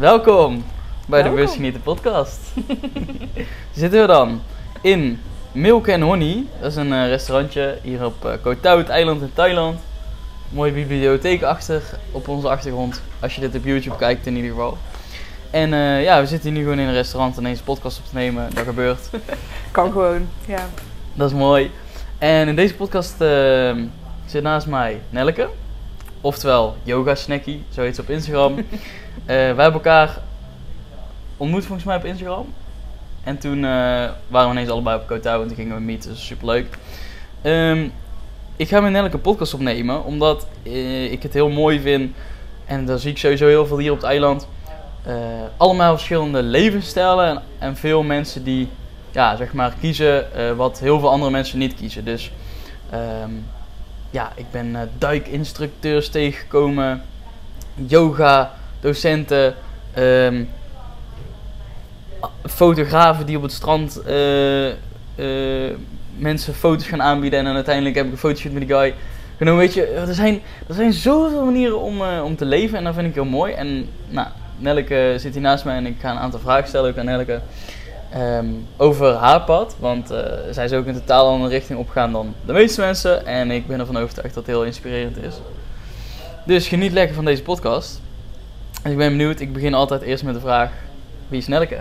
Welkom bij de Welkom. Busgenieten podcast. Zitten we dan in Milk and Honey. Dat is een eh, restaurantje hier op uh, Koh Tao, het eiland in Thailand. Mooie bibliotheek achter op onze achtergrond. Als je dit op YouTube kijkt in ieder geval. En eh, ja, we zitten hier nu gewoon in een restaurant en deze podcast op te nemen. Dat gebeurt. Kan gewoon, ja. Dat is mooi. En in deze podcast eh, zit naast mij Nelke. Oftewel Yoga Snacky, zo heet ze op Instagram. Eh wij hebben elkaar ontmoet volgens mij op Instagram. En toen eh, waren we ineens allebei op Kotau en toen gingen we meeten. Dus super leuk. ik ga met Nelke een podcast opnemen, omdat eh, ik het heel mooi vind. En daar zie ik sowieso heel veel hier op het eiland. Allemaal verschillende levensstijlen en, en veel mensen die ja, zeg maar, kiezen wat heel veel andere mensen niet kiezen. Dus ehm, ja, ik ben duikinstructeurs tegengekomen, yoga docenten, a- fotografen die op het strand eh, eh, mensen foto's gaan aanbieden en dan uiteindelijk heb ik een fotoshoot met die guy. Weet je, er zijn, er zijn zoveel manieren om, eh, om te leven en dat vind ik heel mooi. En nou, Nelke zit hier naast mij en ik ga een aantal vragen stellen ook aan Nelke. Ehm, over haar pad. Want zij is ook een totaal andere richting opgegaan dan de meeste mensen. En ik ben ervan overtuigd dat het heel inspirerend is. Dus geniet lekker van deze podcast. Ik ben benieuwd. Ik begin altijd eerst met de vraag: wie is Nelke?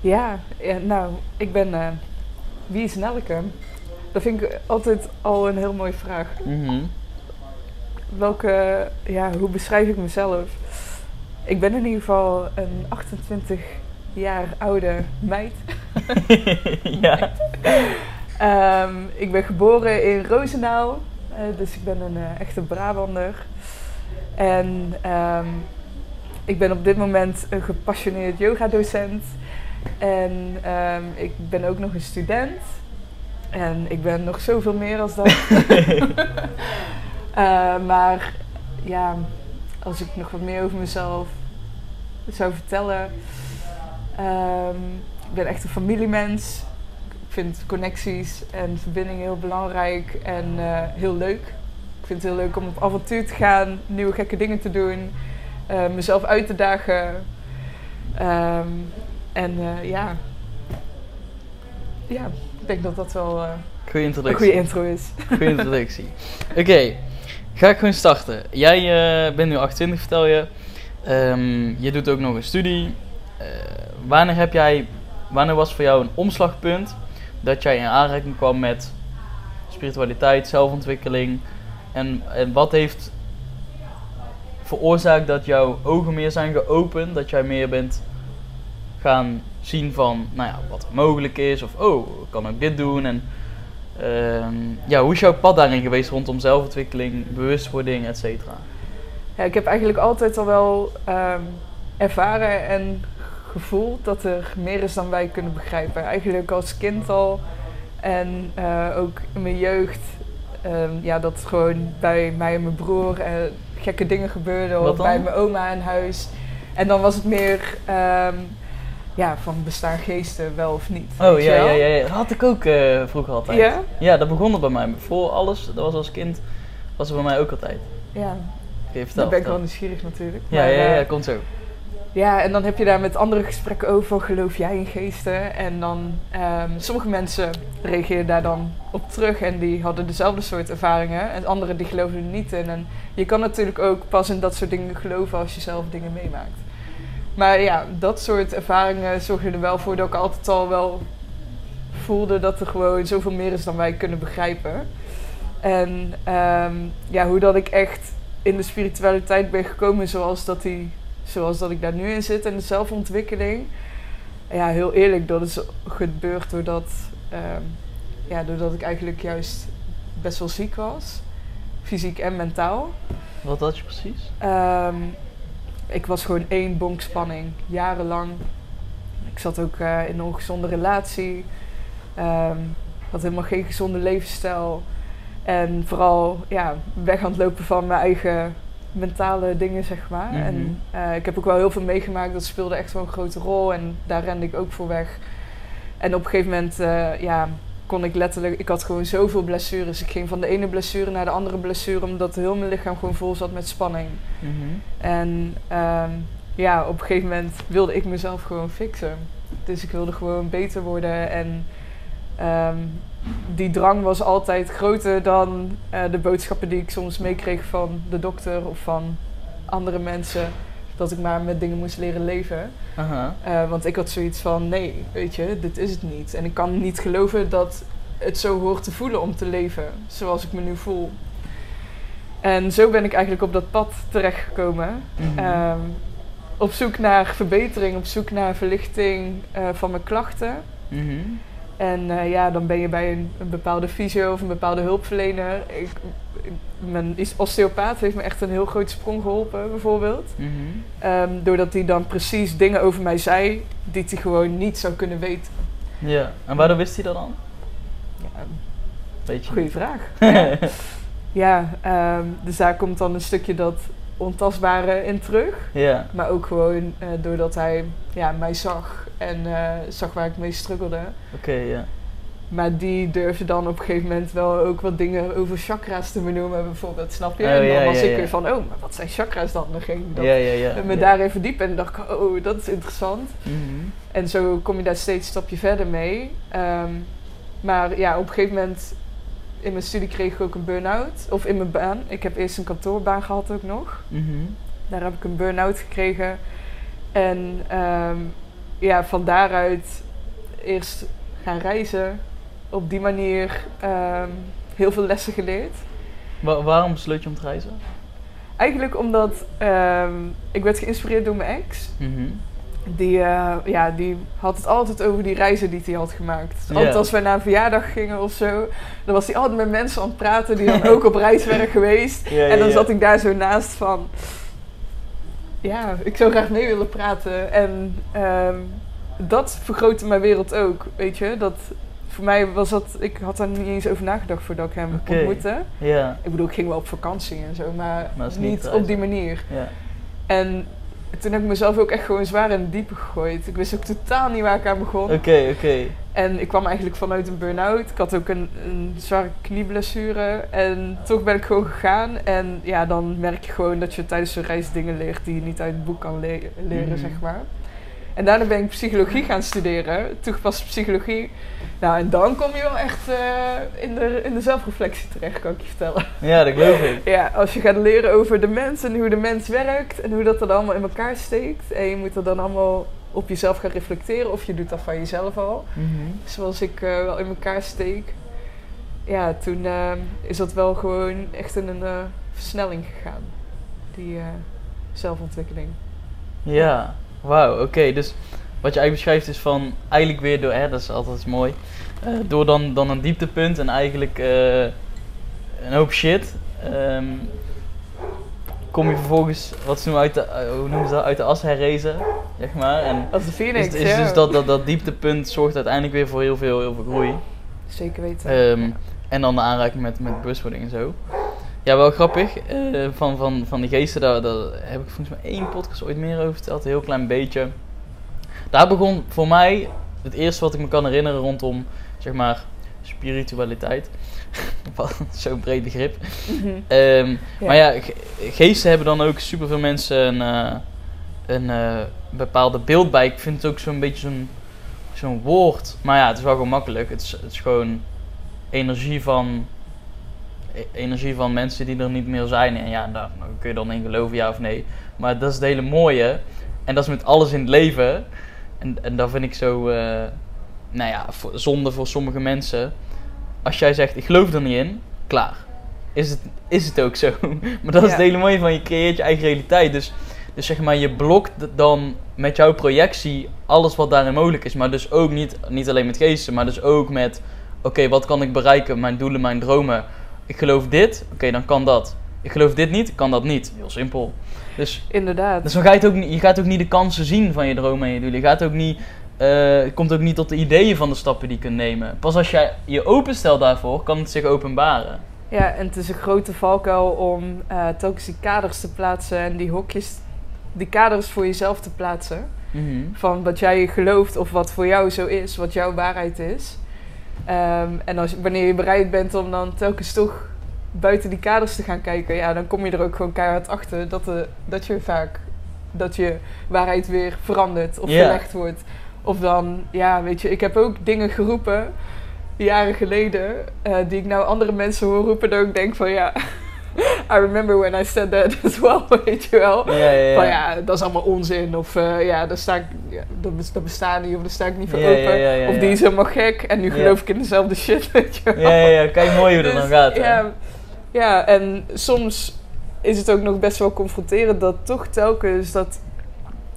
Ja, ja, nou, ik ben... eh, wie is Nelke? Dat vind ik altijd al een heel mooie vraag. Mhm. Welke, ja, hoe beschrijf ik mezelf? Ik ben in ieder geval een 28 jaar oude meid. ja. Ehm, ik ben geboren in Roosendaal, eh, dus ik ben een eh, echte Brabander. En ehm, ik ben op dit moment een gepassioneerd yogadocent. En ehm, ik ben ook nog een student. En ik ben nog zoveel meer als dat. Eh, maar ja, als ik nog wat meer over mezelf zou vertellen. ehm, ik ben echt een familiemens. Ik vind connecties en verbindingen heel belangrijk en eh, heel leuk. Ik vind het heel leuk om op avontuur te gaan, nieuwe gekke dingen te doen, eh, mezelf uit te dagen. Ehm, en eh, ja. ja, ik denk dat dat wel eh, Goeie een goede intro is. Goeie introductie. Oké, ga ik gewoon starten. Jij bent nu 28, vertel je. Ehm, je doet ook nog een studie. Wanneer heb jij, wanneer was voor jou een omslagpunt dat jij in aanraking kwam met spiritualiteit, zelfontwikkeling? En, en wat heeft veroorzaakt dat jouw ogen meer zijn geopend, dat jij meer bent gaan zien van, nou ja, wat er mogelijk is, of oh, ik kan ook dit doen. En Ehm, ja, hoe is jouw pad daarin geweest rondom zelfontwikkeling, bewustwording, et cetera? Ja, ik heb eigenlijk altijd al wel ehm, ervaren en gevoeld dat er meer is dan wij kunnen begrijpen. Eigenlijk als kind al en eh, ook in mijn jeugd. Ehm, ja, dat gewoon bij mij en mijn broer eh, gekke dingen gebeurden. Of bij mijn oma in huis. En dan was het meer ehm, ja, van bestaan geesten wel of niet. Oh ja, ja, wel? ja, ja, dat had ik ook eh, vroeger altijd. Ja? Ja, dat begon er bij mij. Voor alles, dat was als kind, was er bij mij ook altijd. Ja, Oké, vertel. daar ben ik wel nieuwsgierig natuurlijk. Ja, Maar, ja, ja, eh, komt zo. Ja, en dan heb je daar met andere gesprekken over, geloof jij in geesten? En dan, ehm, sommige mensen reageerden daar dan op terug en die hadden dezelfde soort ervaringen. En anderen die geloofden er niet in. En je kan natuurlijk ook pas in dat soort dingen geloven als je zelf dingen meemaakt. Maar ja, dat soort ervaringen zorgden er wel voor dat ik altijd al wel voelde dat er gewoon zoveel meer is dan wij kunnen begrijpen. En ehm, ja, hoe dat ik echt in de spiritualiteit ben gekomen zoals dat, die, zoals dat ik daar nu in zit en de zelfontwikkeling. Ja, heel eerlijk, dat is gebeurd doordat, ehm, ja, doordat ik eigenlijk juist best wel ziek was. Fysiek en mentaal. Wat had je precies? Ehm, ik was gewoon één bonk spanning, jarenlang. Ik zat ook eh, in een ongezonde relatie. Ehm, had helemaal geen gezonde levensstijl. En vooral ja, weg aan het lopen van mijn eigen mentale dingen, zeg maar. Mhm. En eh, ik heb ook wel heel veel meegemaakt. Dat speelde echt wel een grote rol. En daar rende ik ook voor weg. En op een gegeven moment, eh, ja, kon ik letterlijk... Ik had gewoon zoveel blessures. Ik ging van de ene blessure naar de andere blessure... omdat heel mijn lichaam gewoon vol zat met spanning. Mhm. En ehm, ja, op een gegeven moment wilde ik mezelf gewoon fixen. Dus ik wilde gewoon beter worden en ehm, die drang was altijd groter dan eh, de boodschappen die ik soms meekreeg van de dokter of van andere mensen. Dat ik maar met dingen moest leren leven. Eh, want ik had zoiets van, nee, weet je, dit is het niet. En ik kan niet geloven dat het zo hoort te voelen om te leven, zoals ik me nu voel. En zo ben ik eigenlijk op dat pad terechtgekomen. Mhm. Ehm, op zoek naar verbetering, op zoek naar verlichting eh, van mijn klachten. Mhm. En eh, ja, dan ben je bij een, een bepaalde fysio of een bepaalde hulpverlener. Ik, ik- mijn osteopaat heeft me echt een heel groot sprong geholpen, bijvoorbeeld. Mhm. Ehm, doordat hij dan precies dingen over mij zei die hij gewoon niet zou kunnen weten. Ja. En waardoor wist hij dat dan? Ja, goeie vraag. ja, ja ehm, dus daar komt dan een stukje dat ontastbare in terug. ja. Maar ook gewoon eh, doordat hij ja, mij zag en eh, zag waar ik mee struggelde. Oké, ja. Maar die durfde dan op een gegeven moment wel ook wat dingen over chakra's te benoemen, bijvoorbeeld, snap je? Oh, en dan ja, was ja, ik ja. weer van, oh, maar wat zijn chakra's dan? Dan ging ik ja. me daarin verdiepen en dacht ik, oh, dat is interessant. Mhm. En zo kom je daar steeds een stapje verder mee. Ehm, maar ja, op een gegeven moment in mijn studie kreeg ik ook een burn-out. Of in mijn baan. Ik heb eerst een kantoorbaan gehad ook nog. Mhm. Daar heb ik een burn-out gekregen. En ehm, ja, van daaruit eerst gaan reizen. Op die manier ehm, heel veel lessen geleerd. Wa- waarom besloot je om te reizen? Eigenlijk omdat ehm, ik werd geïnspireerd door mijn ex. Mhm. Die, eh, ja, die had het altijd over die reizen die hij had gemaakt. Dus altijd als wij naar een verjaardag gingen of zo, dan was hij altijd met mensen aan het praten die dan ook op reis waren geweest. En dan zat ik daar zo naast van, ja, ik zou graag mee willen praten. En ehm, dat vergrootte mijn wereld ook, weet je. Dat, voor mij was dat, ik had daar niet eens over nagedacht voordat ik hem ontmoette. Ja. Ik bedoel, ik ging wel op vakantie en zo, maar, niet niet op die manier. En toen heb ik mezelf ook echt gewoon zwaar in het diepe gegooid. Ik wist ook totaal niet waar ik aan begon. Oké, oké. En ik kwam eigenlijk vanuit een burn-out. Ik had ook een, een zware knieblessure. En toch ben ik gewoon gegaan. En ja, dan merk je gewoon dat je tijdens zo'n reis dingen leert die je niet uit het boek kan le- leren, Mhm. zeg maar. En daarna ben ik psychologie gaan studeren. Toegepaste psychologie. Nou, en dan kom je wel echt eh, in, de, in de zelfreflectie terecht, kan ik je vertellen. Ja, dat geloof ik. Ja, als je gaat leren over de mens en hoe de mens werkt en hoe dat er allemaal in elkaar steekt. En je moet er dan allemaal op jezelf gaan reflecteren of je doet dat van jezelf al. Mhm. Zoals ik eh, wel in elkaar steek. Ja, toen eh, is dat wel gewoon echt in een versnelling gegaan. Die zelfontwikkeling. Ja, wauw, oké. Dus wat je eigenlijk beschrijft is van eigenlijk weer door, hè, dat is altijd mooi, eh, door dan, dan een dieptepunt en eigenlijk eh, een hoop shit, ehm, kom je vervolgens, wat ze noemen, uit de, eh, hoe noemen ze dat, uit de as herrezen, zeg maar. En Als de Phoenix, is, is ja. dus dat, dat, dat dieptepunt zorgt uiteindelijk weer voor heel veel, heel veel groei. Zeker weten. Ehm, en dan de aanraking met, met bewustwording en zo. Ja, wel grappig. eh, van, van, van die geesten, daar, daar heb ik volgens mij één podcast ooit meer over verteld. Een heel klein beetje. Daar begon voor mij het eerste wat ik me kan herinneren rondom, zeg maar, spiritualiteit. Zo'n breed begrip. Mhm. Ehm, Ja. Maar ja, ge- geesten hebben dan ook superveel mensen een, eh, een eh, bepaalde beeld bij. Ik vind het ook zo'n beetje zo'n zo'n woord. Maar ja, het is wel gewoon makkelijk. Het is, het is gewoon energie van, energie van mensen die er niet meer zijn. En ja, daar kun je dan in geloven, ja of nee. Maar dat is het hele mooie. En dat is met alles in het leven. En, en dat vind ik zo, eh, nou ja, voor- zonde voor sommige mensen. Als jij zegt, ik geloof er niet in, klaar. Is het, is het ook zo. maar dat is Ja. het hele mooie van, je creëert je eigen realiteit. Dus, dus zeg maar, je blokt dan met jouw projectie alles wat daarin mogelijk is. Maar dus ook niet, niet alleen met geesten, maar dus ook met... Oké, wat kan ik bereiken? Mijn doelen, mijn dromen. Ik geloof dit, oké, dan kan dat. Ik geloof dit niet, kan dat niet. Heel simpel. Dus Inderdaad. dus dan ga je, het ook niet, je gaat ook niet de kansen zien van je dromen en je doelen. Je gaat ook niet, je komt ook niet tot de ideeën van de stappen die je kunt nemen. Pas als jij je openstelt daarvoor, kan het zich openbaren. Ja, en het is een grote valkuil om eh, telkens die kaders te plaatsen en die hokjes, die kaders voor jezelf te plaatsen. Mhm. Van wat jij gelooft of wat voor jou zo is, wat jouw waarheid is. Ehm, en als, wanneer je bereid bent om dan telkens toch buiten die kaders te gaan kijken, ja, dan kom je er ook gewoon keihard achter dat, de, dat je vaak dat je waarheid weer verandert of Ja. verlegd wordt. Of dan, ja, weet je, ik heb ook dingen geroepen jaren geleden, eh, die ik nou andere mensen hoor roepen, dat ik denk van ja, I remember when I said that as well, weet je wel. Ja, ja, ja. Van ja, dat is allemaal onzin. Of eh, ja, daar sta ik, ja, dat, bes- dat bestaat niet. Of daar sta ik niet voor open. of die is helemaal gek. En nu geloof ik in dezelfde shit, weet je wel. Ja, ja, ja. Kijk mooi hoe dat Dus, dan gaat. hè. Ja, ja, en soms is het ook nog best wel confronterend dat toch telkens dat,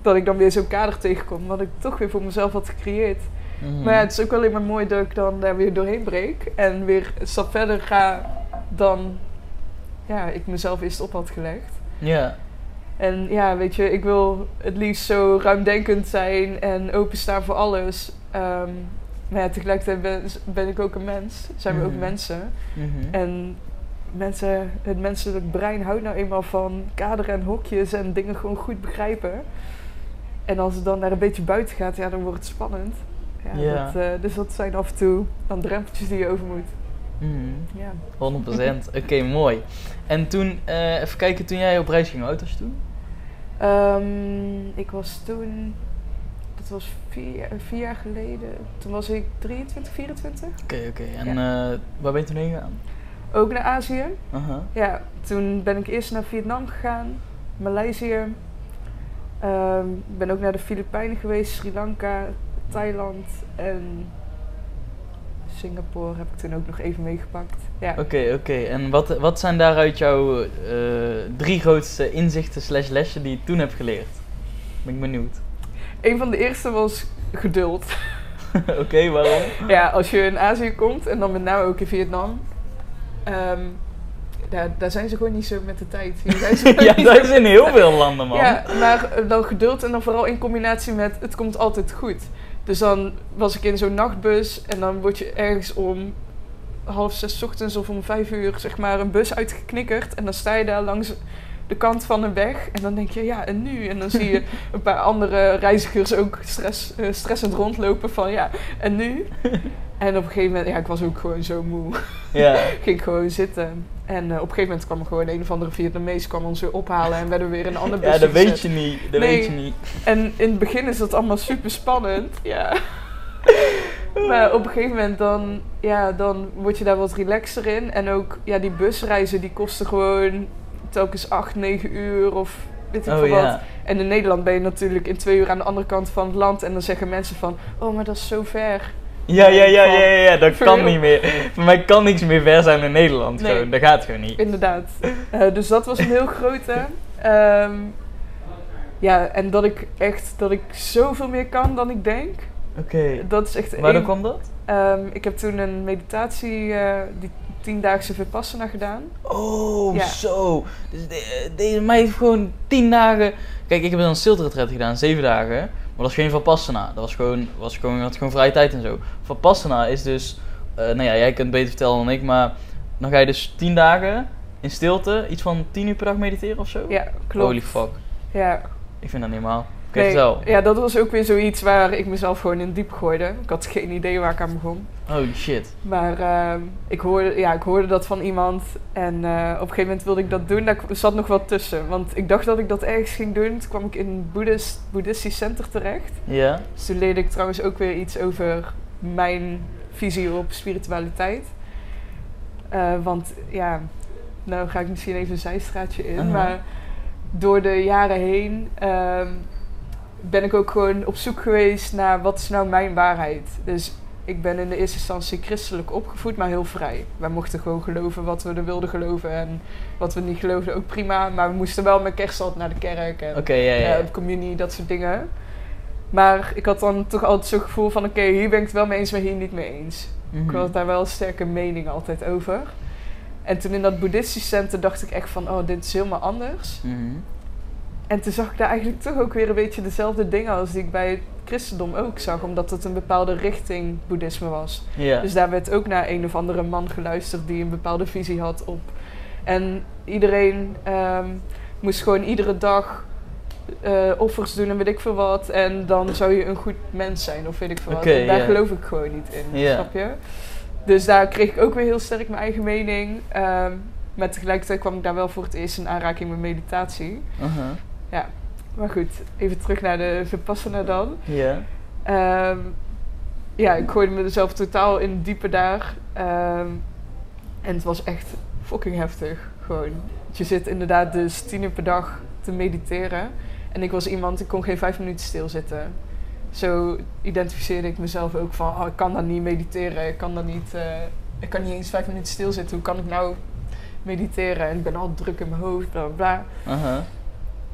dat ik dan weer zo'n kader tegenkom. Wat ik toch weer voor mezelf had gecreëerd. Mhm. Maar ja, het is ook alleen maar mooi dat ik dan daar weer doorheen breek. En weer een stap verder ga dan ja, ik mezelf eerst op had gelegd. Ja. En ja, weet je, ik wil het liefst zo ruimdenkend zijn en openstaan voor alles. Ehm, maar ja, tegelijkertijd ben, ben ik ook een mens. Zijn we ook Mhm. mensen. Mhm. En mensen, het menselijk brein houdt nou eenmaal van kaderen en hokjes en dingen gewoon goed begrijpen. En als het dan naar een beetje buiten gaat, ja, dan wordt het spannend. Ja, Ja. Dat, eh, dus dat zijn af en toe dan drempeltjes die je over moet. Mhm. Ja. 100%. Oké, mooi. En toen, eh, even kijken, toen jij op reis ging, hoe oud was je toen? Ehm, ik was toen, dat was vier, jaar- vier jaar geleden, toen was ik 23, 24. Oké, oké. En eh, waar ben je toen heen gegaan? Ook naar Azië. Ja, toen ben ik eerst naar Vietnam gegaan, Maleisië. Ehm, Ik ben ook naar de Filipijnen geweest, Sri Lanka, Thailand en Singapore heb ik toen ook nog even meegepakt. Ja. Oké, oké. En wat, wat zijn daaruit jouw eh, drie grootste inzichten slash lessen die je toen hebt geleerd? Ben ik benieuwd. Een van de eerste was geduld. oké, waarom? ja, als je in Azië komt en dan met name ook in Vietnam, ehm, daar, daar zijn ze gewoon niet zo met de tijd. Hier zijn ze ja, dat is in heel veel landen, man. Ja, maar eh, dan geduld en dan vooral in combinatie met het komt altijd goed. Dus dan was ik in zo'n nachtbus en dan word je ergens om half zes ochtends of om vijf uur zeg maar een bus uitgeknikkerd. En dan sta je daar langs de kant van een weg en dan denk je ja en nu? En dan zie je een paar andere reizigers ook stress, eh, stressend rondlopen van ja en nu? En op een gegeven moment, ja ik was ook gewoon zo moe Ja. ging ik gewoon zitten. En eh, op een gegeven moment kwam er gewoon een of andere Vietnamees kwam ons weer ophalen en werden we weer in een ander busje Ja, dat weet je niet. Dat Nee. weet je niet. En in het begin is dat allemaal super spannend. Ja. maar op een gegeven moment dan, ja, dan word je daar wat relaxer in. En ook ja, die busreizen die kosten gewoon telkens 8, 9 uur of weet ik Oh veel wat. En in Nederland ben je natuurlijk in twee uur aan de andere kant van het land. En dan zeggen mensen van, oh maar dat is zo ver. Ja, ja, ja, ja, ja, dat kan niet meer. Voor mij kan niks meer ver zijn in Nederland. Gewoon. Dat gaat gewoon niet. Inderdaad. Eh, dus dat was een heel grote. Ehm, ja, en dat ik echt dat ik zoveel meer kan dan ik denk. Oké. Dat is echt Waarom kwam dat? Ehm, ik heb toen een meditatie, eh, die tiendaagse Vipassana gedaan. Oh, Ja. zo. Dus de- deze meid heeft gewoon tien dagen... Kijk, ik heb dan een stilteretret gedaan, zeven dagen. Maar dat is geen Vipassana. Dat was gewoon, was gewoon, had gewoon vrije tijd en zo. Vipassana is dus... eh, nou ja, jij kunt beter vertellen dan ik, maar... Dan ga je dus tien dagen in stilte, iets van tien uur per dag mediteren of zo? Ja, klopt. Holy fuck. Ja. Ik vind dat niet normaal. Nee, ja, dat was ook weer zoiets waar ik mezelf gewoon in diep gooide. Ik had geen idee waar ik aan begon. Holy shit. Maar ehm, ik, hoorde, ja, ik hoorde dat van iemand. En eh, op een gegeven moment wilde ik dat doen. Daar zat nog wat tussen. Want ik dacht dat ik dat ergens ging doen. Toen kwam ik in een boeddhist, boeddhistisch center terecht. Ja? Dus toen leerde ik trouwens ook weer iets over mijn visie op spiritualiteit. Eh, want ja, nou ga ik misschien even een zijstraatje in. Maar door de jaren heen ehm, ben ik ook gewoon op zoek geweest naar wat is nou mijn waarheid. Dus ik ben in de eerste instantie christelijk opgevoed, maar heel vrij. Wij mochten gewoon geloven wat we er wilden geloven. En wat we niet geloofden ook prima. Maar we moesten wel met kerst altijd naar de kerk. En, ja, ja. eh, communie, dat soort dingen. Maar ik had dan toch altijd zo'n gevoel van... oké, hier ben ik het wel mee eens, maar hier niet mee eens. Mhm. Ik had daar wel een sterke mening altijd over. En toen in dat boeddhistisch center dacht ik echt van... oh, dit is helemaal anders. Mhm. En toen zag ik daar eigenlijk toch ook weer een beetje dezelfde dingen... als die ik bij het christendom ook zag. Omdat het een bepaalde richting boeddhisme was. Ja. Dus daar werd ook naar een of andere man geluisterd... die een bepaalde visie had op... En iedereen ehm, moest gewoon iedere dag eh, offers doen en weet ik veel wat. En dan zou je een goed mens zijn of weet ik veel wat. En daar geloof ik gewoon niet in, snap je? Dus daar kreeg ik ook weer heel sterk mijn eigen mening. Ehm, maar tegelijkertijd kwam ik daar wel voor het eerst in aanraking met meditatie. Aha. maar goed, even terug naar de Vipassana dan. Ja. Ehm, ja, ik gooide mezelf totaal in het diepe daar. Ehm, en het was echt fucking heftig. Gewoon. Je zit inderdaad dus tien uur per dag te mediteren. En ik was iemand, ik kon geen vijf minuten stilzitten. Zo identificeerde ik mezelf ook van, oh, ik kan dan niet mediteren. Ik kan dan niet, eh, ik kan niet eens vijf minuten stilzitten. Hoe kan ik nou mediteren? En ik ben al druk in mijn hoofd, bla bla.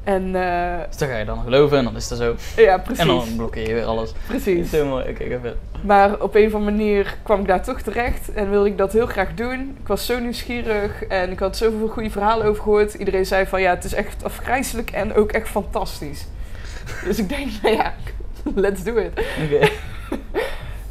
En eh, Dus dan ga je dan geloven en dan is dat zo. ja, precies. En dan blokkeer je weer alles. Precies. Mooi. Oké, ga verder. Maar op een of andere manier kwam ik daar toch terecht en wilde ik dat heel graag doen. Ik was zo nieuwsgierig en ik had zoveel goede verhalen over gehoord. Iedereen zei van ja, het is echt afgrijzelijk en ook echt fantastisch. Dus ik denk, nou ja, let's do it. Oké.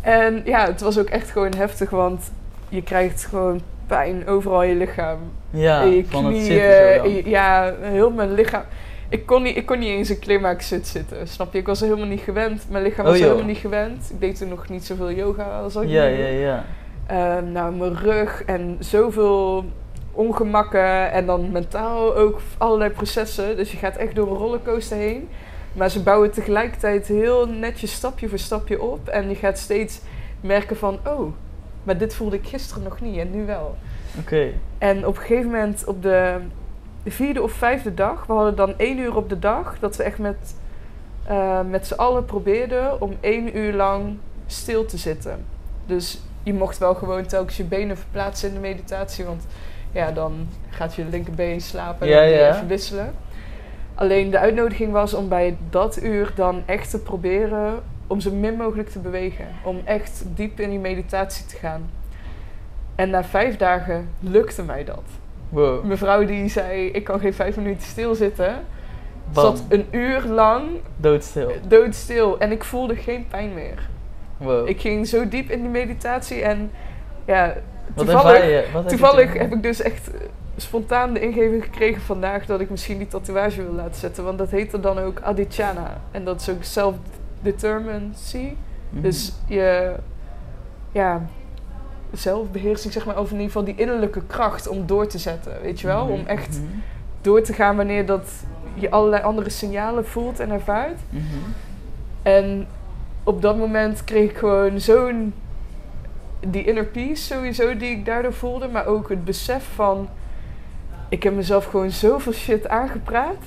En ja, het was ook echt gewoon heftig, want je krijgt gewoon pijn overal in je lichaam. Ja, in je van het zitten zo je- ja, heel mijn lichaam. Ik kon, niet, ik kon niet eens een kleermaak zit zitten, snap je? Ik was er helemaal niet gewend. Mijn lichaam Oh, was helemaal niet gewend. Ik deed toen nog niet zoveel yoga als ik Ja, ja, ja. Ehm, nou, mijn rug en zoveel ongemakken en dan mentaal ook allerlei processen. Dus je gaat echt door een rollercoaster heen. Maar ze bouwen tegelijkertijd heel netjes stapje voor stapje op. En je gaat steeds merken van, oh, maar dit voelde ik gisteren nog niet en nu wel. Oké. En op een gegeven moment op de vierde of vijfde dag, we hadden dan één uur op de dag, dat we echt met, eh, met z'n allen probeerden om één uur lang stil te zitten. Dus je mocht wel gewoon telkens je benen verplaatsen in de meditatie, want ja, dan gaat je linkerbeen slapen en ja. even wisselen. Alleen de uitnodiging was om bij dat uur dan echt te proberen om zo min mogelijk te bewegen. Om echt diep in die meditatie te gaan. En na vijf dagen lukte mij dat. Wow. Mevrouw die zei, ik kan geen vijf minuten stilzitten. Bam. Zat een uur lang Doodstil. doodstil en ik voelde geen pijn meer. Wow. Ik ging zo diep in die meditatie en ja, toevallig, heb toevallig heb ik dus echt eh, spontaan de ingeving gekregen vandaag dat ik misschien die tatoeage wil laten zetten. Want dat heette dan ook Adicana. En dat is ook self-determinacy. Mhm. Dus je ja, zelfbeheersing, zeg maar, over in ieder geval die innerlijke kracht om door te zetten. Weet je wel? Mhm, Om echt mhm, door te gaan wanneer dat je allerlei andere signalen voelt en ervaart. mhm. En op dat moment kreeg ik gewoon zo'n. die inner peace sowieso die ik daardoor voelde, maar ook het besef van. Ik heb mezelf gewoon zoveel shit aangepraat.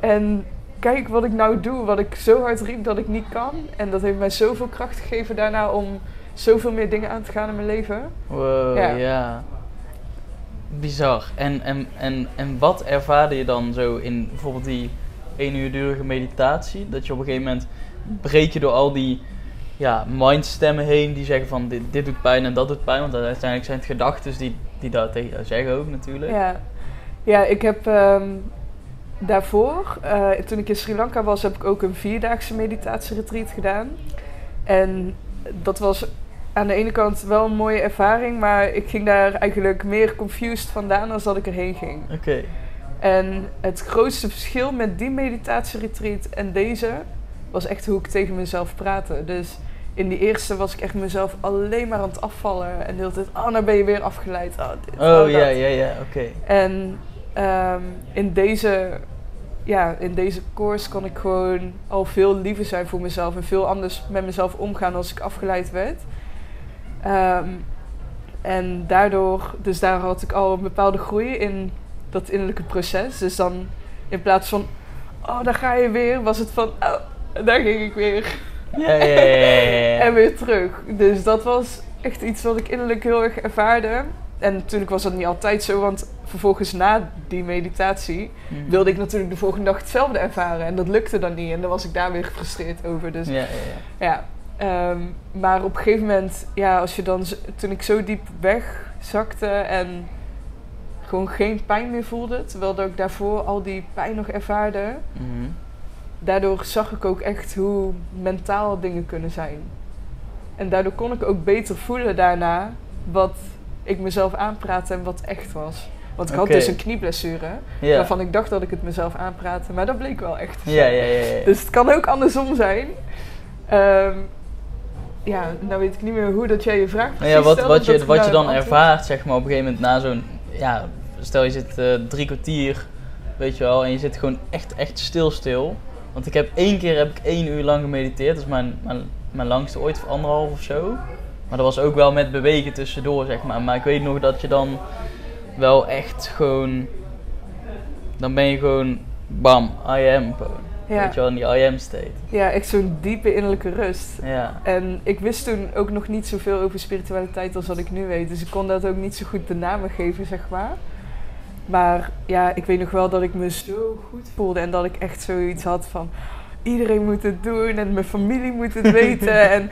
En kijk wat ik nou doe, wat ik zo hard riep dat ik niet kan. En dat heeft mij zoveel kracht gegeven daarna om zoveel meer dingen aan te gaan in mijn leven. Wow, Ja. ja. Bizar. En, en, en, en wat ervaarde je dan zo in bijvoorbeeld die één uur durige meditatie? Dat je op een gegeven moment breek je door al die ja, mindstemmen heen die zeggen van dit, dit doet pijn en dat doet pijn. Want uiteindelijk zijn het gedachten die, die dat tegen jou zeggen ook natuurlijk. Ja, ja ik heb ehm, daarvoor, eh, toen ik in Sri Lanka was, heb ik ook een vierdaagse meditatieretreat gedaan. En dat was aan de ene kant wel een mooie ervaring, maar ik ging daar eigenlijk meer confused vandaan dan dat ik erheen ging. Oké. En het grootste verschil met die meditatieretreat en deze was echt hoe ik tegen mezelf praatte. Dus in die eerste was ik echt mezelf alleen maar aan het afvallen. En de hele tijd, oh, nou ben je weer afgeleid. Oh, dit, Oh dat. ja, ja, ja, oké. En ehm, in, deze, ja, in deze course kon ik gewoon al veel liever zijn voor mezelf. En veel anders met mezelf omgaan als ik afgeleid werd. Ehm, en daardoor, dus daar had ik al een bepaalde groei in dat innerlijke proces. Dus dan in plaats van, oh daar ga je weer, was het van, oh daar ging ik weer. Ja, ja, ja. En weer terug. Dus dat was echt iets wat ik innerlijk heel erg ervaarde. En natuurlijk was dat niet altijd zo, want vervolgens na die meditatie Mhm. wilde ik natuurlijk de volgende dag hetzelfde ervaren. En dat lukte dan niet. En dan was ik daar weer gefrustreerd over. Dus Ja, ehm, maar op een gegeven moment, ja, als je dan, toen ik zo diep wegzakte en gewoon geen pijn meer voelde, terwijl dat ik daarvoor al die pijn nog ervaarde, Mhm. daardoor zag ik ook echt hoe mentaal dingen kunnen zijn. En daardoor kon ik ook beter voelen daarna wat ik mezelf aanpraatte en wat echt was. Want ik had dus een knieblessure, waarvan ik dacht dat ik het mezelf aanpraatte, maar dat bleek wel echt. te Ja, zijn. ja, ja, ja. Dus het kan ook andersom zijn. Ehm, ja, nou weet ik niet meer hoe dat jij je vraag Nou precies ja, wat, stelde, wat, je, wat je daar dan ervaart, zeg maar, op een gegeven moment na zo'n... Ja, stel je zit eh, drie kwartier weet je wel, en je zit gewoon echt, echt stil stil. Want ik heb één keer heb ik één uur lang gemediteerd, dat is mijn, mijn, mijn langste ooit, voor anderhalf of zo. Maar dat was ook wel met bewegen tussendoor, zeg maar. Maar ik weet nog dat je dan wel echt gewoon, dan ben je gewoon, bam, I am gewoon. Ja. Weet je wel, in die I am state. Ja, echt zo'n diepe innerlijke rust. Ja. En ik wist toen ook nog niet zoveel over spiritualiteit als wat ik nu weet. Dus ik kon dat ook niet zo goed de namen geven, zeg maar. Maar ja, ik weet nog wel dat ik me zo goed voelde en dat ik echt zoiets had van... Iedereen moet het doen en mijn familie moet het weten. en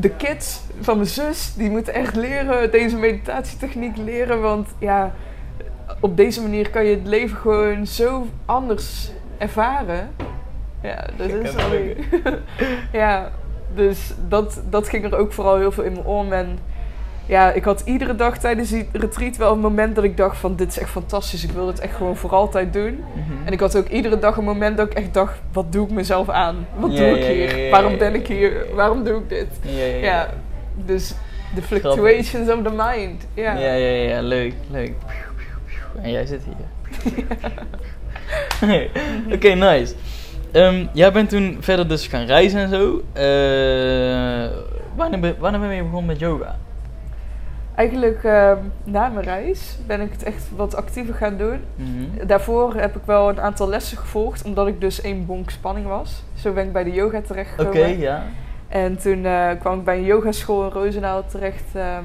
de kids van mijn zus, die moeten echt leren, deze meditatietechniek leren. Want ja, op deze manier kan je het leven gewoon zo anders ervaren. Ja, dat is ja, dus dat, dat ging er ook vooral heel veel in me om. En ja, ik had iedere dag tijdens die retreat wel een moment dat ik dacht van... Dit is echt fantastisch, ik wil dit echt gewoon voor altijd doen. Mhm. En ik had ook iedere dag een moment dat ik echt dacht... Wat doe ik mezelf aan? Wat doe ik hier? Waarom ben ik hier? Waarom doe ik dit? Ja, dus de fluctuations of the mind. Ja, Ja, ja, ja, leuk, leuk. En jij zit hier. Oké, nice. Ehm, jij bent toen verder dus gaan reizen en zo. Eh, wanneer, ben- wanneer ben je begonnen met yoga? Eigenlijk ehm, na mijn reis ben ik het echt wat actiever gaan doen. Mhm. Daarvoor heb ik wel een aantal lessen gevolgd, omdat ik dus één bonk spanning was. Zo ben ik bij de yoga Oké, terechtgekomen. ja. En toen eh, kwam ik bij een yogaschool in Roosendaal terecht, ehm,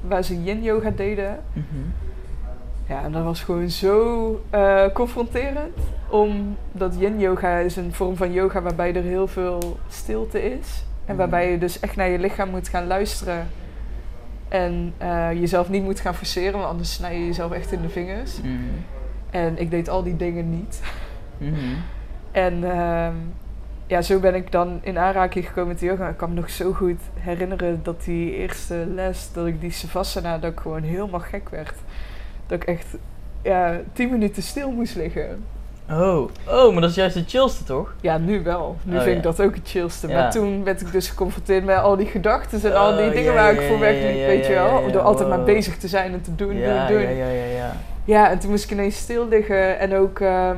waar ze yin yoga deden. Mhm. Ja, en dat was gewoon zo eh, confronterend. Omdat yin yoga is een vorm van yoga waarbij er heel veel stilte is. En waarbij je dus echt naar je lichaam moet gaan luisteren. En eh, jezelf niet moet gaan forceren, want anders snij je jezelf echt in de vingers. Mhm. En ik deed al die dingen niet. Mhm. En ehm, ja, zo ben ik dan in aanraking gekomen met de yoga. Ik kan me nog zo goed herinneren dat die eerste les, dat ik die savasana, dat ik gewoon helemaal gek werd. Dat ik echt ja, tien minuten stil moest liggen. Oh. oh, maar dat is juist de chillste toch? Ja, nu wel. Nu Oh, vind ja. ik dat ook het chillste. Ja. Maar toen werd ik dus geconfronteerd met al die gedachten en al die Oh, dingen ja, waar ik voor ja, weet je wel. Door altijd maar bezig te zijn en te doen, ja, doen, doen. ja, ja, ja, ja. Ja, en toen moest ik ineens stil liggen. En ook, ehm,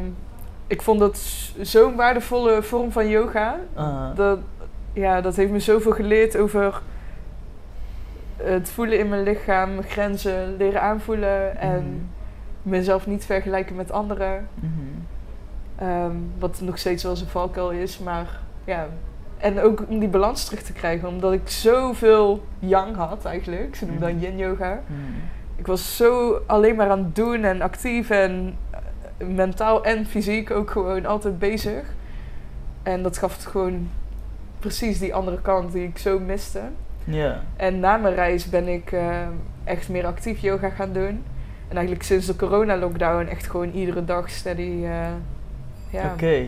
ik vond dat zo'n waardevolle vorm van yoga. Ah. Dat, ja, dat heeft me zoveel geleerd over het voelen in mijn lichaam, grenzen leren aanvoelen en mezelf niet vergelijken met anderen. Mhm. Ehm, wat nog steeds wel eens een valkuil is, maar ja. En ook om die balans terug te krijgen, omdat ik zoveel yang had eigenlijk. Ze noemen dat yin yoga. Mhm. Ik was zo alleen maar aan het doen en actief en eh, mentaal en fysiek ook gewoon altijd bezig. En dat gaf het gewoon precies die andere kant die ik zo miste. Ja. En na mijn reis ben ik eh, echt meer actief yoga gaan doen. En eigenlijk sinds de corona-lockdown echt gewoon iedere dag steady. eh, ja. Oké.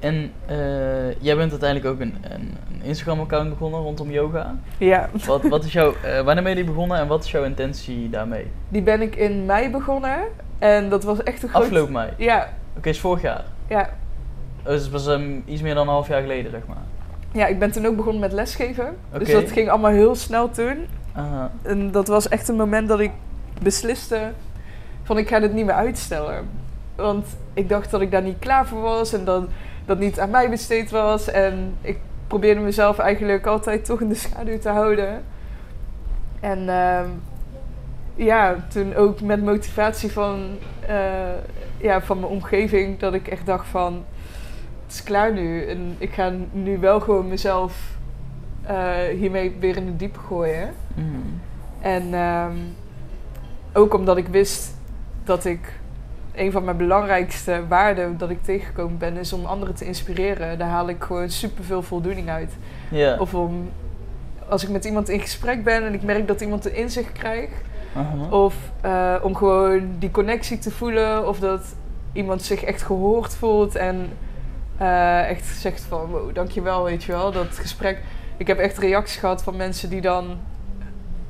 En eh, jij bent uiteindelijk ook een, een, een Instagram-account begonnen rondom yoga. ja, Wat, wat is jouw, wanneer ben je die begonnen en wat is jouw intentie daarmee? die ben ik in mei begonnen. En dat was echt een groot... Afgelopen mei. Oké, Ja, is vorig jaar. ja. Oh, Dus het was ehm, iets meer dan een half jaar geleden, zeg maar. Ja, ik ben toen ook begonnen met lesgeven. Dus dat ging allemaal heel snel toen. Aha. En dat was echt een moment dat ik besliste van ik ga dit niet meer uitstellen. Want ik dacht dat ik daar niet klaar voor was en dat dat niet aan mij besteed was. En ik probeerde mezelf eigenlijk altijd toch in de schaduw te houden. En ehm, ja, toen ook met motivatie van, eh, ja, van mijn omgeving dat ik echt dacht van is klaar nu. En ik ga nu wel gewoon mezelf eh, hiermee weer in de diepe gooien. Mhm. En ehm, ook omdat ik wist dat ik een van mijn belangrijkste waarden dat ik tegengekomen ben, is om anderen te inspireren. Daar haal ik gewoon superveel voldoening uit. Of om als ik met iemand in gesprek ben en ik merk dat iemand een inzicht krijgt. Of eh, om gewoon die connectie te voelen. Of dat iemand zich echt gehoord voelt en eh, echt zegt van wow, dankjewel, weet je wel. Dat gesprek. Ik heb echt reacties gehad van mensen die dan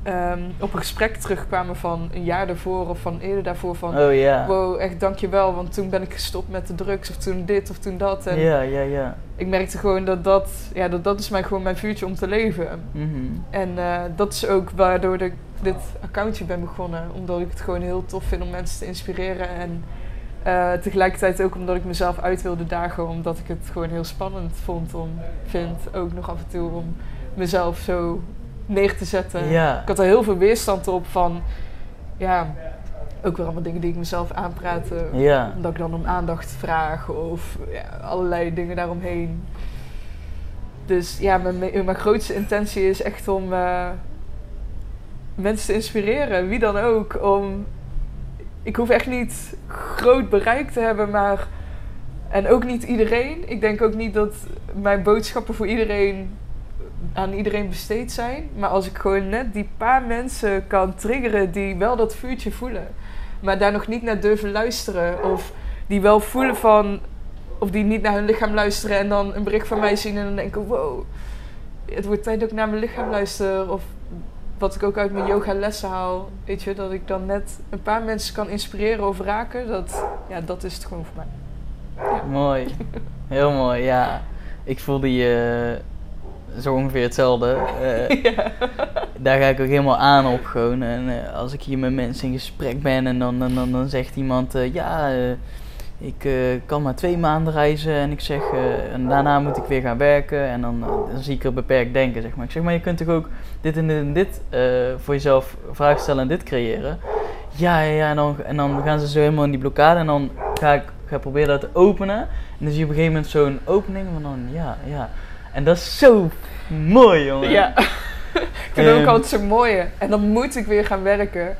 ehm, op een gesprek terugkwamen van een jaar daarvoor of van eerder daarvoor van Oh ja. wow, echt dankjewel, want toen ben ik gestopt met de drugs of toen dit of toen dat. En Ja, ja, ja. ik merkte gewoon dat dat, ja, dat dat is mijn, gewoon mijn vuurtje om te leven. Mhm. En eh, dat is ook waardoor ik dit accountje ben begonnen. Omdat ik het gewoon heel tof vind om mensen te inspireren. En Eh, tegelijkertijd ook omdat ik mezelf uit wilde dagen, omdat ik het gewoon heel spannend vond om, vind ook nog af en toe om mezelf zo neer te zetten. Ja. Ik had er heel veel weerstand op van, ja, ook weer allemaal dingen die ik mezelf aanpraatte. Ja. Omdat ik dan om aandacht vraag of ja, allerlei dingen daaromheen. Dus ja, mijn, mijn mijn grootste intentie is echt om eh, mensen te inspireren, wie dan ook. Om, ik hoef echt niet groot bereik te hebben, maar. En ook niet iedereen. Ik denk ook niet dat mijn boodschappen voor iedereen aan iedereen besteed zijn. Maar als ik gewoon net die paar mensen kan triggeren die wel dat vuurtje voelen, maar daar nog niet naar durven luisteren. Of die wel voelen van. Of die niet naar hun lichaam luisteren en dan een bericht van mij zien en dan denken: wow, het wordt tijd dat ik naar mijn lichaam luister. Of wat ik ook uit mijn yoga lessen haal. Weet je, dat ik dan net een paar mensen kan inspireren of raken. Dat, ja, dat is het gewoon voor mij. Mooi. Heel mooi, ja. Ik voelde je zo ongeveer hetzelfde. Eh, ja. daar ga ik ook helemaal aan op gewoon. En eh, als ik hier met mensen in gesprek ben en dan, dan, dan, dan zegt iemand, eh, ja, ik eh, kan maar twee maanden reizen en ik zeg, eh, en daarna moet ik weer gaan werken en dan, eh, dan zie ik er beperkt denken, zeg maar. Ik zeg, maar je kunt toch ook dit en dit en dit voor jezelf vragen stellen en dit creëren. Ja, ja, ja, en dan, en dan gaan ze zo helemaal in die blokkade en dan ga ik ga proberen dat te openen. En dan zie je op een gegeven moment zo'n opening van dan, ja, ja. En dat is zo mooi, jongen. ja. ik vind ook Ehm. altijd zo mooi. En dan moet ik weer gaan werken.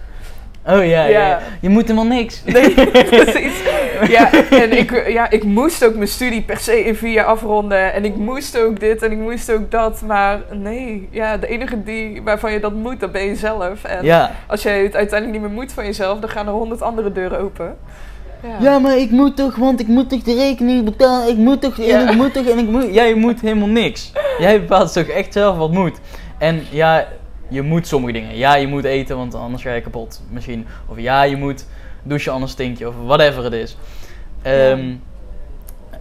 Oh ja, ja. Ja. ja. je moet helemaal niks. Nee, precies. Ja, en ik, ja, ik moest ook mijn studie per se in vier jaar afronden. En ik moest ook dit en ik moest ook dat. Maar nee, ja, de enige die, waarvan je dat moet, dat ben je zelf. En Ja. als jij het uiteindelijk niet meer moet van jezelf, dan gaan er honderd andere deuren open. Ja. Ja, maar ik moet toch, want ik moet toch de rekening betalen, ik moet toch, Ja. en ik moet toch, en ik moet... Jij moet helemaal niks. Jij bepaalt toch echt zelf wat moet. En ja, je moet sommige dingen. Ja, je moet eten, want anders ga je kapot, misschien. Of ja, je moet douchen, anders stink je, of whatever het is. Ehm,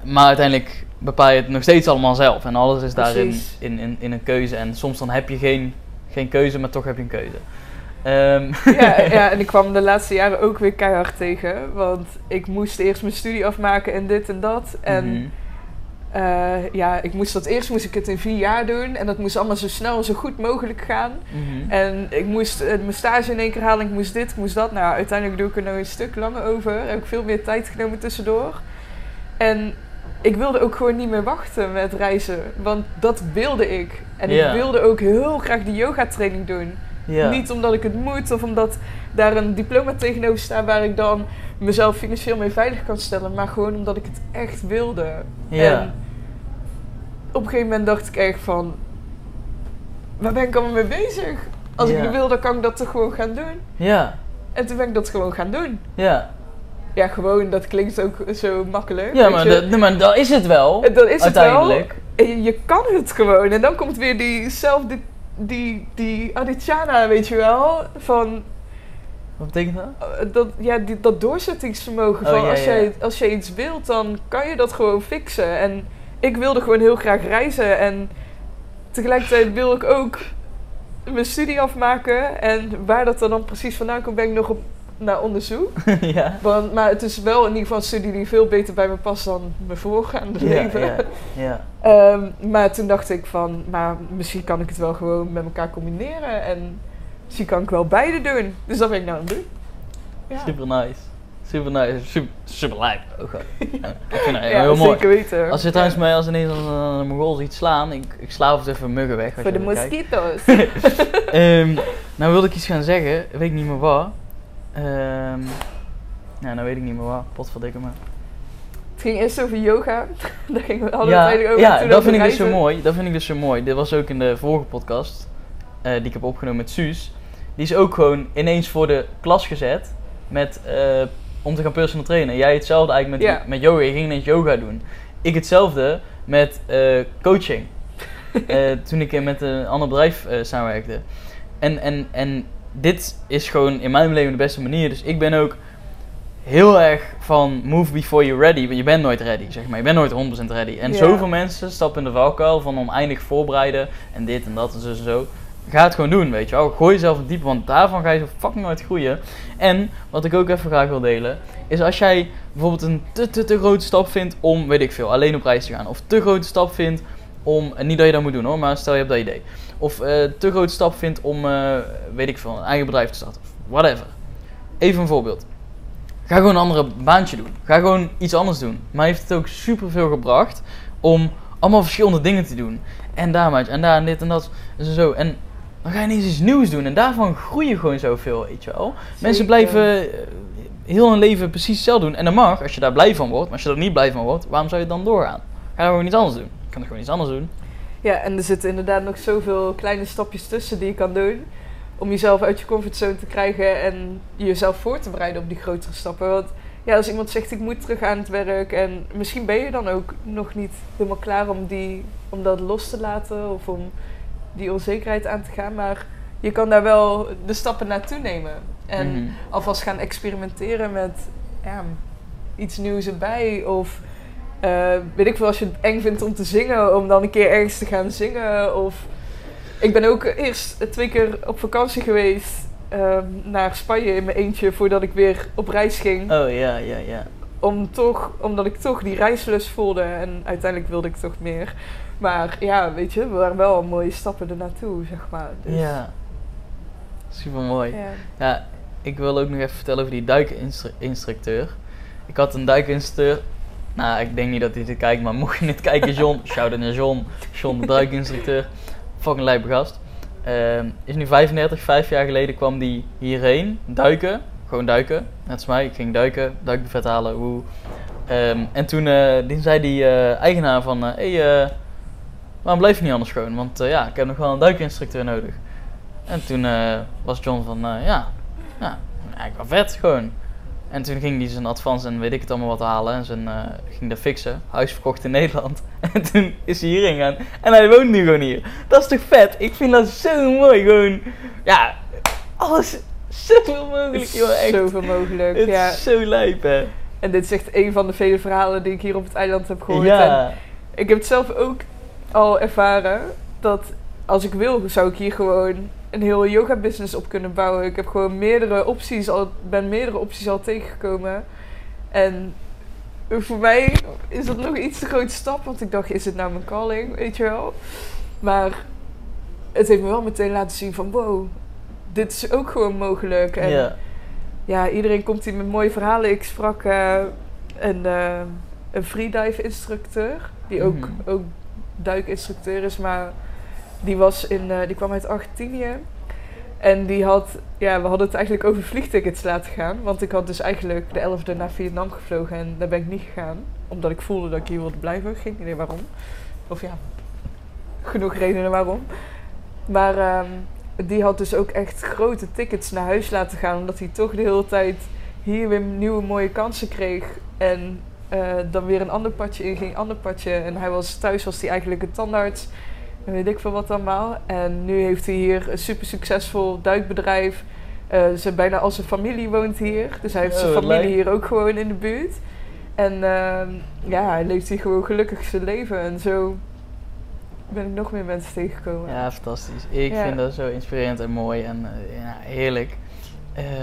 Maar uiteindelijk bepaal je het nog steeds allemaal zelf. En alles is daarin in, in, in een keuze. En soms dan heb je geen, geen keuze, maar toch heb je een keuze. Ehm, Ja, ja, en ik kwam de laatste jaren ook weer keihard tegen. Want ik moest eerst mijn studie afmaken en dit en dat. En mhm. Eh, ja, ik moest dat eerst moest ik het in vier jaar doen. En dat moest allemaal zo snel en zo goed mogelijk gaan. Mhm. En ik moest eh, mijn stage in één keer halen, ik moest dit, ik moest dat. Nou, uiteindelijk doe ik er nog een stuk langer over. Heb ik veel meer tijd genomen tussendoor. En ik wilde ook gewoon niet meer wachten met reizen. Want dat wilde ik. En ik wilde ook heel graag die yoga training doen. Niet omdat ik het moet of omdat daar een diploma tegenover staat waar ik dan mezelf financieel mee veilig kan stellen. Maar gewoon omdat ik het echt wilde. En op een gegeven moment dacht ik echt van, waar ben ik allemaal mee bezig? Als Ja. ik wil, dan kan ik dat toch gewoon gaan doen. Ja. En toen ben ik dat gewoon gaan doen. Ja. Ja, gewoon, dat klinkt ook zo makkelijk. Ja, maar, je. dat, nee, maar dat is het wel. Dat is het wel. uiteindelijk. En je, je kan het gewoon. En dan komt weer die zelf, die, die, Aditjana, weet je wel, van Wat betekent dat? eh, dat, ja, die, dat doorzettingsvermogen. Oh, van ja, als, ja. Jij, als jij iets wilt, dan kan je dat gewoon fixen. En ik wilde gewoon heel graag reizen. En tegelijkertijd wil ik ook mijn studie afmaken. En waar dat er dan precies vandaan komt, ben ik nog op naar onderzoek. ja. Want, maar het is wel in ieder geval een studie die veel beter bij me past dan mijn voorgaande Ja, leven. ja, ja. Ehm, maar toen dacht ik van, maar misschien kan ik het wel gewoon met elkaar combineren. En misschien kan ik wel beide doen. Dus dat ben ik nou aan het doen. Ja, Super nice. Super nice. Super, super lijp. Ja, ik vind het Ja, heel mooi. zeker weten. Als je trouwens mij als ineens een, een Mongool ziet slaan, ik, ik sla altijd even muggen weg. Voor de mosquito's. Ehm, nou wilde ik iets gaan zeggen, weet ik niet meer wat. Ehm ja, nou weet ik niet meer wat. Potverdikke me. het ging eerst over yoga. Daar gingen we we Ja, over. ja dat vind ik dus zo mooi. Dat vind ik dus zo mooi. Dit was ook in de vorige podcast eh, die ik heb opgenomen met Suus. Die is ook gewoon ineens voor de klas gezet met, eh, om te gaan personal trainen. Jij hetzelfde eigenlijk met, met yoga. Je ging ineens yoga doen. Ik hetzelfde met eh, coaching. Eh, toen ik met een ander bedrijf eh, samenwerkte. En, en, en dit is gewoon in mijn leven de beste manier. Dus ik ben ook heel erg van move before you're ready. Want je bent nooit ready, zeg maar. Je bent nooit 100% ready. En zoveel mensen stappen in de valkuil van oneindig voorbereiden en dit en dat en zo en zo. Ga het gewoon doen, weet je wel. Gooi jezelf in diepe, want daarvan ga je zo fucking hard groeien. En wat ik ook even graag wil delen, is als jij bijvoorbeeld een te, te, te grote stap vindt om, weet ik veel, alleen op reis te gaan. Of te grote stap vindt om, niet dat je dat moet doen hoor, maar stel je hebt dat idee. Of eh, te grote stap vindt om, eh, weet ik veel, een eigen bedrijf te starten. Whatever. Even een voorbeeld. Ga gewoon een andere baantje doen. Ga gewoon iets anders doen. Maar heeft het ook super veel gebracht om allemaal verschillende dingen te doen. En daar en daar en dit en dat en zo. En dan ga je ineens iets nieuws doen. En daarvan groei je gewoon zoveel, weet je wel. Mensen blijven eh, heel hun leven precies hetzelfde doen. En dat mag, als je daar blij van wordt. Maar als je er niet blij van wordt, waarom zou je dan doorgaan? Ga gewoon iets anders doen. Je kan er gewoon iets anders doen. Ja, en er zitten inderdaad nog zoveel kleine stapjes tussen die je kan doen. Om jezelf uit je comfortzone te krijgen en jezelf voor te bereiden op die grotere stappen. Want ja, als iemand zegt ik moet terug aan het werk en misschien ben je dan ook nog niet helemaal klaar om, die, om dat los te laten of om die onzekerheid aan te gaan. Maar je kan daar wel de stappen naartoe nemen. En mhm. alvast gaan experimenteren met ja, iets nieuws erbij. Of uh, weet ik veel, als je het eng vindt om te zingen, om dan een keer ergens te gaan zingen. Of ik ben ook eerst twee keer op vakantie geweest Ehm, naar Spanje in mijn eentje voordat ik weer op reis ging. Oh ja, ja, ja. Om toch, omdat ik toch die reislust voelde en uiteindelijk wilde ik toch meer. Maar ja, weet je, we waren wel mooie stappen ernaartoe, zeg maar. Dus. Ja, super mooi. Ja. ja. ik wil ook nog even vertellen over die duikinstructeur. Ik had een duikinstructeur. Nou, ik denk niet dat hij dit kijkt, maar mocht je het kijken, John, shout-out naar John. John, de duikinstructeur. Fucking lijpe gast. Uh, is nu 35, vijf jaar geleden kwam die hierheen duiken. Gewoon duiken, net als mij. Ik ging duiken, duikbuffet halen, hoe. Um, en toen, uh, zei die uh, eigenaar van, eh, hey, waarom blijf je niet anders gewoon? Want ja, ik heb nog wel een duikinstructeur nodig. En toen was John van, ja, ja, eigenlijk wel vet gewoon. En toen ging hij zijn advance en weet ik het allemaal wat halen. En zijn, ging dat fixen. Huis verkocht in Nederland. En toen is hij hierheen gegaan. En hij woont nu gewoon hier. Dat is toch vet? Ik vind dat zo mooi. Gewoon, ja, alles zoveel mogelijk, joh. Echt. Zoveel mogelijk, het ja. is zo lijp, hè. En dit is echt een van de vele verhalen die ik hier op het eiland heb gehoord. Ja. En ik heb het zelf ook al ervaren. Dat als ik wil, zou ik hier gewoon een heel yoga business op kunnen bouwen. Ik heb gewoon meerdere opties al, ben meerdere opties al tegengekomen. En voor mij is dat nog iets te grote stap, want ik dacht, is het nou mijn calling, weet je wel? Maar het heeft me wel meteen laten zien van, wow, dit is ook gewoon mogelijk. En ja, ja iedereen komt hier met mooie verhalen. Ik sprak uh, een, uh, een freedive instructeur, die ook, mm ook duikinstructeur is, maar die, was in, uh, die kwam uit Argentinië. En die had, ja, we hadden het eigenlijk over vliegtickets laten gaan. Want ik had dus eigenlijk de 11e naar Vietnam gevlogen en daar ben ik niet gegaan. Omdat ik voelde dat ik hier wilde blijven. Geen idee waarom. Of ja, genoeg redenen waarom. Maar um, die had dus ook echt grote tickets naar huis laten gaan. Omdat hij toch de hele tijd hier weer nieuwe mooie kansen kreeg. En uh, dan weer een ander padje in, ging ander padje. En hij was thuis was hij eigenlijk een tandarts en weet ik veel wat allemaal. En nu heeft hij hier een super succesvol duikbedrijf. Uh, ze, bijna al zijn familie woont hier. Dus hij heeft zijn oh, familie hier ook gewoon in de buurt. En uh, ja, hij leeft hier gewoon gelukkig zijn leven. En zo ben ik nog meer mensen tegengekomen. Ja, fantastisch. Ik vind dat zo inspirerend en mooi en uh, ja, heerlijk.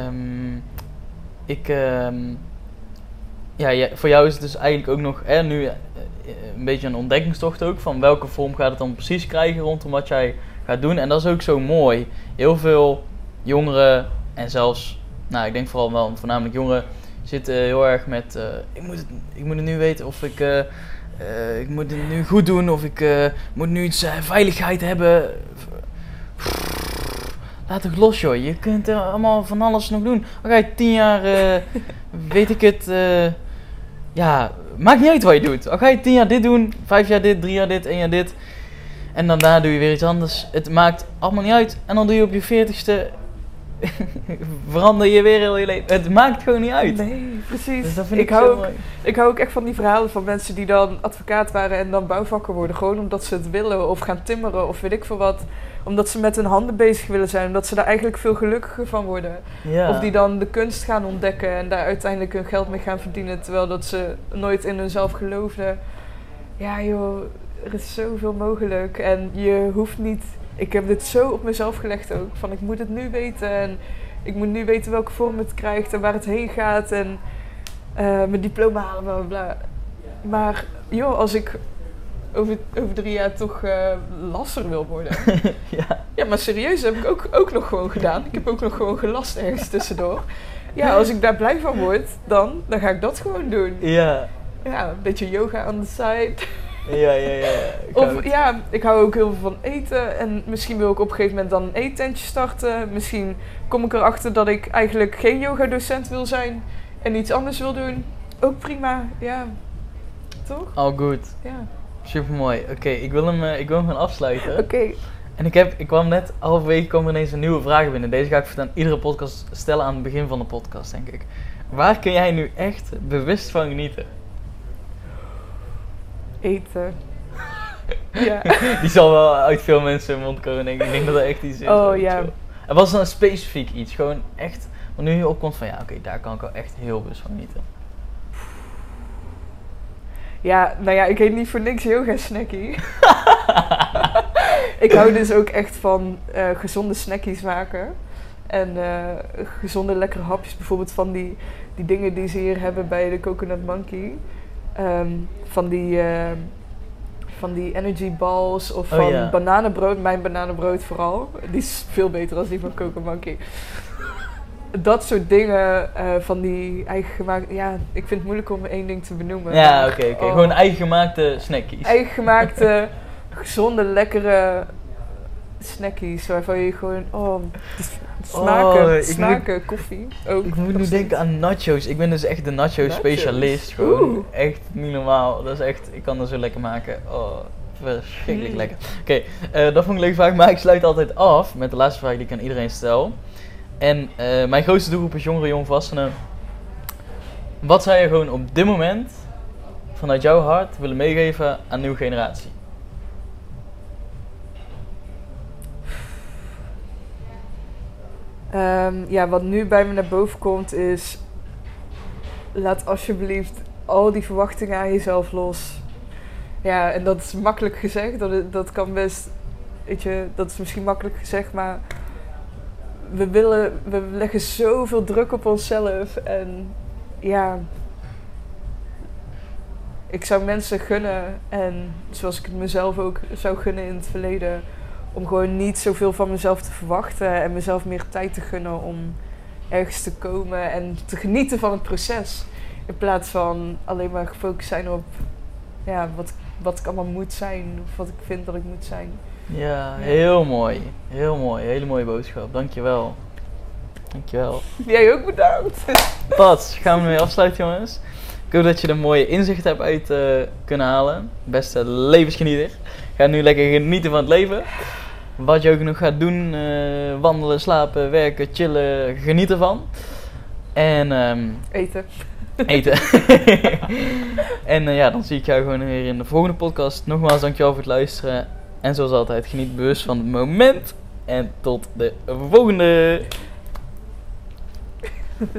Um, ik, um, ja, ja, voor jou is het dus eigenlijk ook nog hè, nu eh, een beetje een ontdekkingstocht ook van welke vorm gaat het dan precies krijgen rondom wat jij gaat doen. En dat is ook zo mooi. Heel veel jongeren en zelfs, nou ik denk vooral wel voornamelijk jongeren zitten heel erg met uh, ik, moet het, ik moet het nu weten of ik, ik moet het nu goed doen of ik moet nu iets veiligheid hebben. Laat toch los joh, je kunt er allemaal van alles nog doen. Dan ga je tien jaar, weet ik het ja, maakt niet uit wat je doet. Al ga je tien jaar dit doen, vijf jaar dit, drie jaar dit, één jaar dit. En dan daarna doe je weer iets anders. Het maakt allemaal niet uit. En dan doe je op je veertigste verander je weer heel je leven. Het maakt gewoon niet uit. Nee, precies. Dus dat vind ik, ik, hou ook, ik hou ook echt van die verhalen van mensen die dan advocaat waren en dan bouwvakker worden. Gewoon omdat ze het willen of gaan timmeren of weet ik veel wat. Omdat ze met hun handen bezig willen zijn. Omdat ze daar eigenlijk veel gelukkiger van worden. Of die dan de kunst gaan ontdekken en daar uiteindelijk hun geld mee gaan verdienen. Terwijl dat ze nooit in hunzelf geloofden. Ja joh, er is zoveel mogelijk. En je hoeft niet ik heb dit zo op mezelf gelegd ook. Van ik moet het nu weten en ik moet nu weten welke vorm het krijgt en waar het heen gaat en eh, mijn diploma halen, bla bla bla. Maar joh, als ik over, over drie jaar toch eh lasser wil worden. ja. Ja, maar serieus, dat heb ik ook, ook nog gewoon gedaan. Ik heb ook nog gewoon gelast ergens tussendoor. Ja, als ik daar blij van word, dan, dan ga ik dat gewoon doen. Ja. Ja, een beetje yoga on the side. Ja, ja, ja. Ik Of hou- ja, ik hou ook heel veel van eten. En misschien wil ik op een gegeven moment dan een eettentje starten. Misschien kom ik erachter dat ik eigenlijk geen yoga-docent wil zijn. En iets anders wil doen. Ook prima, ja. Toch? All good. Ja. Super mooi. Oké, ik wil hem, eh, ik wil hem gaan afsluiten. Oké. En ik, heb, ik kwam net, halverwege kwam er ineens een nieuwe vraag binnen. Deze ga ik aan iedere podcast stellen aan het begin van de podcast, denk ik. Waar kun jij nu echt bewust van genieten? Eten. ja. Die zal wel uit veel mensen hun mond komen, denk ik. Ik denk dat er echt iets is. Oh, ja. En was er een specifiek iets? Gewoon echt, wanneer je opkomt van ja, oké, daar kan ik wel echt heel bewust van genieten. Ja, nou ja, ik heet niet voor niks yoga snackie. ik hou dus ook echt van eh, gezonde snackies maken. En eh, gezonde lekkere hapjes. Bijvoorbeeld van die, die dingen die ze hier hebben bij de Coconut Monkey. Ehm, van die... eh, van die energy balls of Oh, van bananenbrood. Mijn bananenbrood vooral. Die is veel beter dan die van Coco Monkey. Dat soort dingen eh, van die eigen gemaakt. Ja, ik vind het moeilijk om één ding te benoemen. Ja, oké, oké. oh, Gewoon eigen gemaakte snackies. eigen gemaakte, gezonde, lekkere snackies. Waarvan je gewoon. Oh, Oh, smaken, ik smaken koffie. Ook Ik moet nu denken aan nachos. Ik ben dus echt de nacho Nachos? specialist. Gewoon Oeh. echt niet normaal. Dat is echt, ik kan dat zo lekker maken. Oh, verschrikkelijk Mm. lekker. Oké, eh, dat vond ik een leuke vraag. Maar ik sluit altijd af met de laatste vraag die ik aan iedereen stel. En eh, mijn grootste doelgroep is jongeren, jongvolwassenen. Wat zou je gewoon op dit moment vanuit jouw hart willen meegeven aan de nieuwe generatie? Ehm, ja, wat nu bij me naar boven komt is. Laat alsjeblieft al die verwachtingen aan jezelf los. Ja, en dat is makkelijk gezegd. Dat, dat kan best. Weet je, dat is misschien makkelijk gezegd, maar. We, willen, we leggen zoveel druk op onszelf. En ja. Ik zou mensen gunnen, en zoals ik het mezelf ook zou gunnen in het verleden, om gewoon niet zoveel van mezelf te verwachten en mezelf meer tijd te gunnen om ergens te komen en te genieten van het proces. In plaats van alleen maar gefocust zijn op ja, wat, wat ik allemaal moet zijn of wat ik vind dat ik moet zijn. Ja, heel mooi. Heel mooi. Hele mooie boodschap. Dankjewel. Dankjewel. Jij ook bedankt. Pas, gaan we mee afsluiten, jongens. Ik hoop dat je er mooie inzicht hebt uit eh, kunnen halen. Beste levensgenieter. Ga nu lekker genieten van het leven. Wat je ook nog gaat doen, eh, wandelen, slapen, werken, chillen, geniet ervan. En ehm, Eten. eten. en eh, ja, dan zie ik jou gewoon weer in de volgende podcast. Nogmaals, dankjewel voor het luisteren. En zoals altijd, geniet bewust van het moment. En tot de volgende.